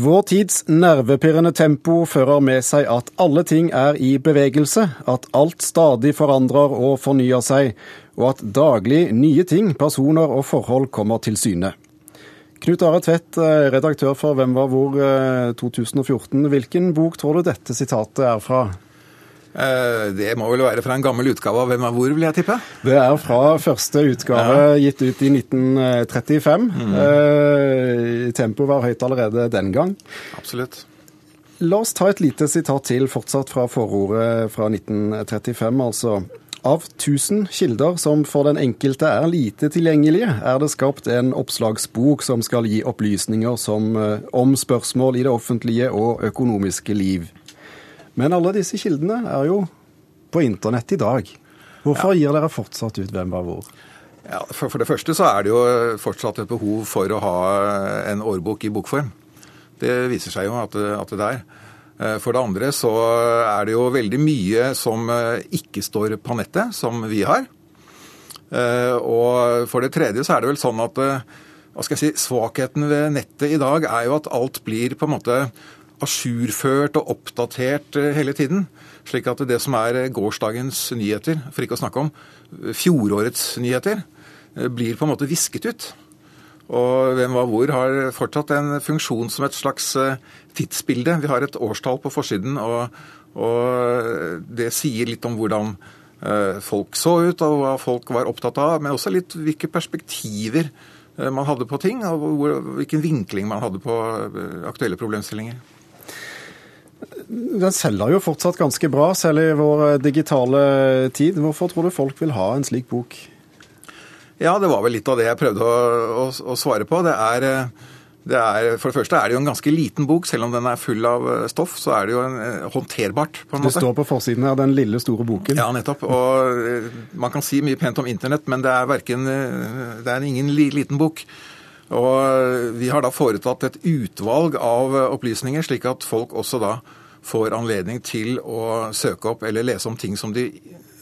Vår tids nervepirrende tempo fører med seg at alle ting er i bevegelse, at alt stadig forandrer og fornyer seg, og at daglig nye ting, personer og forhold kommer til syne. Knut Are Tvedt, redaktør for Hvem var hvor 2014. Hvilken bok tror du dette sitatet er fra? Eh, det må vel være fra en gammel utgave av Hvem er hvor, vil jeg tippe? Det er fra første utgave, ja. gitt ut i 1935. Mm. Eh, tempoet var høyt allerede den gang. Absolutt. La oss ta et lite sitat til, fortsatt fra forordet fra 1935, altså. Av tusen kilder som for den enkelte er lite tilgjengelige, er det skapt en oppslagsbok som skal gi opplysninger som, eh, om spørsmål i det offentlige og økonomiske liv. Men alle disse kildene er jo på internett i dag. Hvorfor ja. gir dere fortsatt ut Hvem var hvor? Ja, for, for, det første så er det jo fortsatt et behov for å ha en årbok i bokform. Det viser seg jo at, at det er. Eh, for det andre så er det jo veldig mye som eh, ikke står på nettet, som vi har. Eh, og for det tredje så er det vel sånn at hva skal jeg si, Svakheten ved nettet i dag er jo at alt blir på en måte ajourført og oppdatert eh, hele tiden. Slik at det som er eh, gårsdagens nyheter, for ikke å snakke om eh, fjorårets nyheter, blir på en måte visket ut. Og Hvem var hvor har fortsatt en funksjon som et slags tidsbilde. Vi har et årstall på forsiden, og, og det sier litt om hvordan folk så ut, og hva folk var opptatt av, men også litt hvilke perspektiver man hadde på ting, og hvilken vinkling man hadde på aktuelle problemstillinger. Den selger jo fortsatt ganske bra, selv i vår eh, digitale tid. Hvorfor tror du folk vil ha en slik bok? Ja, det var vel litt av det jeg prøvde å, å, å svare på. Det er, eh, det er, for det første er det jo en ganske liten bok. Selv om den er full av eh, stoff, så er det jo en, håndterbart. på en måte. Det står på forsiden her, den lille, store boken. Ja, nettopp. Og man kan si mye pent om internett, men det er, hverken, det er ingen liten bok. Og vi har da foretatt et utvalg av opplysninger, slik at folk også da får anledning til å søke opp eller lese om ting som de,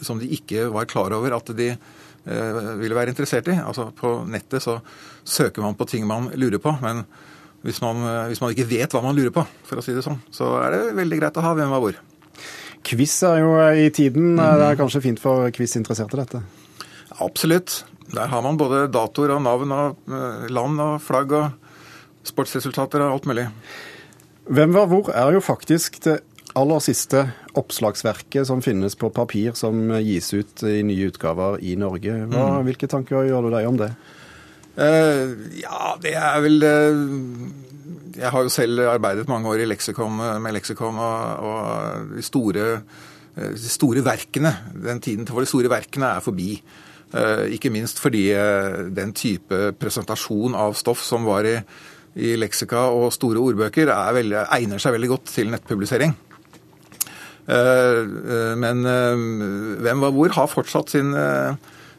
som de ikke var klar over at de eh, ville være interessert i. Altså På nettet så søker man på ting man lurer på, men hvis man, hvis man ikke vet hva man lurer på, for å si det sånn, så er det veldig greit å ha hvem var hvor. Quiz er jo i tiden. Mm. Det er kanskje fint for quiz-interesserte, dette? Absolutt. Der har man både datoer og navn og eh, land og flagg og sportsresultater og alt mulig. Hvem var hvor er jo faktisk det aller siste oppslagsverket som finnes på papir som gis ut i nye utgaver i Norge. Hva, mm. Hvilke tanker gjør du deg om det? Uh, ja, det er vel uh, Jeg har jo selv arbeidet mange år i leksikon, med leksikon og, og de, store, uh, de store verkene. Den tiden for de store verkene er forbi. Eh, ikke minst fordi eh, den type presentasjon av stoff som var i, i leksika og store ordbøker, veldig, egner seg veldig godt til nettpublisering. Eh, men Hvem var hvor har fortsatt sin,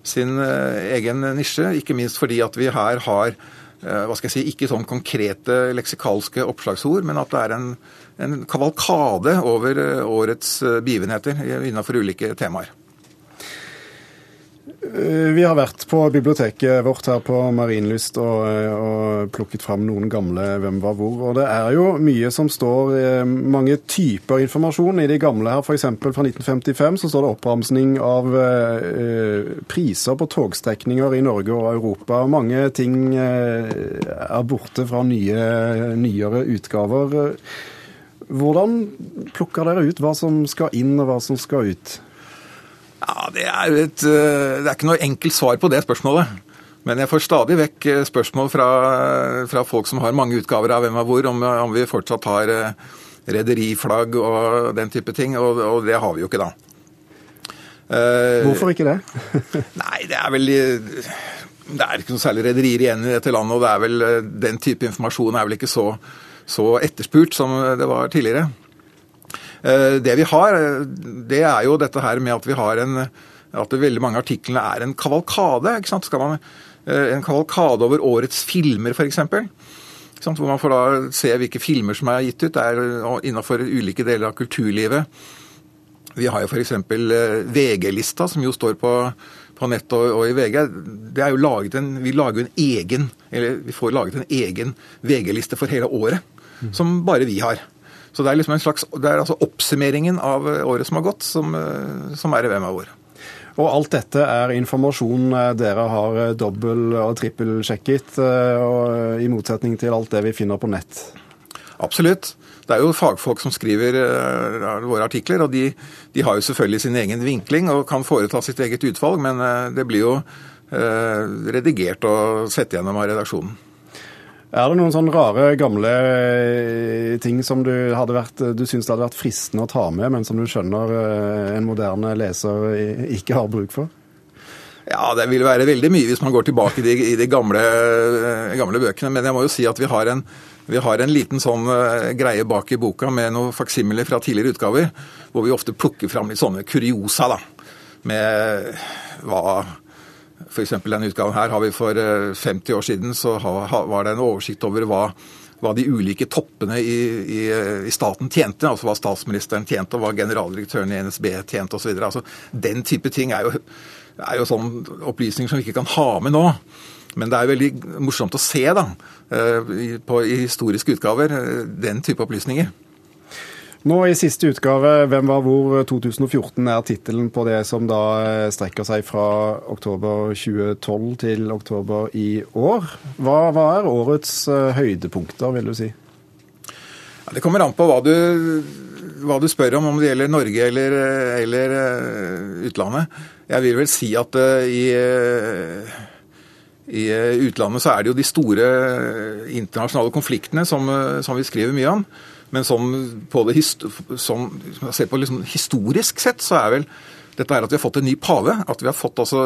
sin egen nisje, ikke minst fordi at vi her har hva skal jeg si, ikke sånn konkrete leksikalske oppslagsord, men at det er en, en kavalkade over årets begivenheter innenfor ulike temaer. Eh, vi har vært på biblioteket vårt her på Marienlyst og, eh, og, plukket fram noen gamle Hvem var hvor. Og det er jo mye som står eh, Mange typer informasjon i de gamle her. F.eks. fra 1955 så står det oppramsning av eh, priser på togstrekninger i Norge og Europa. Mange ting eh, er borte fra nye, nyere utgaver. Hvordan plukker dere ut hva som skal inn og hva som skal ut? Ja, Det er et, eh, det er ikke noe enkelt svar på det spørsmålet. Men jeg får stadig vekk eh, spørsmål fra, fra folk som har mange utgaver av Hvem er hvor, om, om vi fortsatt har eh, rederiflagg og den type ting. Og, og, det har vi jo ikke da. Hvorfor ikke det? nei, det er vel Det er ikke noe særlig rederier igjen i dette landet, og det er vel, den type informasjon er vel ikke så, så etterspurt som det var tidligere. Eh, det vi har, eh, det er jo dette her med at vi har en at veldig mange av artiklene er en kavalkade. ikke sant? Skal man, eh, En kavalkade over årets filmer, f.eks. Hvor man får da se hvilke filmer som er gitt ut. Det er innenfor ulike deler av kulturlivet. Vi har jo f.eks. VG-lista, som jo står på, på nett og, og, i VG. Det er jo laget en, vi lager en egen, eller vi får laget en egen VG-liste for hele året. som bare vi har. Så det er liksom en slags, det er altså oppsummeringen av året som har gått, som, som er i Hvem av hvor. Og alt dette er informasjon dere har dobbel- og trippelsjekket, i motsetning til alt det vi finner på nett? Absolutt. Det er jo fagfolk som skriver våre artikler, og de, de, har jo selvfølgelig sin egen vinkling og kan foreta sitt eget utvalg, men det blir jo redigert og sett gjennom av redaksjonen. Er det noen sånne rare, gamle eh, ting som du, hadde vært, du syns det hadde vært fristende å ta med, men som du skjønner eh, en moderne leser ikke har bruk for? Ja, det vil være veldig mye hvis man går tilbake i de, i de gamle, eh, gamle, bøkene. Men jeg må jo si at vi har en, vi har en liten sånn greie bak i boka med noen faksimiler fra tidligere utgaver, hvor vi ofte plukker fram litt sånne kuriosa, da. Med hva F.eks. denne utgaven her har vi for 50 eh, år siden så var det en oversikt over hva, hva de ulike toppene i, i, i, staten tjente. Altså hva statsministeren tjente, og hva generaldirektøren i NSB tjente osv. Altså, den type ting er jo, er jo sånn opplysninger som vi ikke kan ha med nå. Men det er veldig morsomt å se da, eh, på, i historiske utgaver eh, den type opplysninger. Nå i siste utgave, 'Hvem var hvor?' 2014 er tittelen på det som da eh, strekker seg fra oktober 2012 til oktober i år. Hva, hva er årets uh, høydepunkter, vil du si? Ja, det kommer an på hva du, hva du, spør om, om det gjelder Norge eller, eller utlandet. Jeg vil vel si at i i utlandet så er det jo de store internasjonale konfliktene som, som vi skriver mye om. Men sånn på det ser på liksom historisk sett, så er vel dette er at vi har fått en ny pave. At vi har fått altså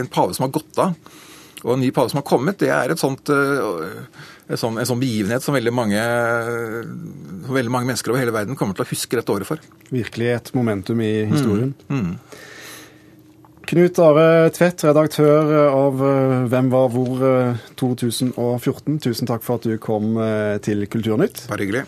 en pave som har gått av. Og en ny pave som har kommet, det er et sånt, eh, et sånt, en sånn begivenhet som veldig mange, veldig mange mennesker over hele verden kommer til å huske dette året for. Virkelig et momentum i historien. Mm, mm. Knut Are Tvedt, redaktør av eh, Hvem var hvor 2014. Eh, Tusen takk for at du kom til Kulturnytt. Bare hyggelig.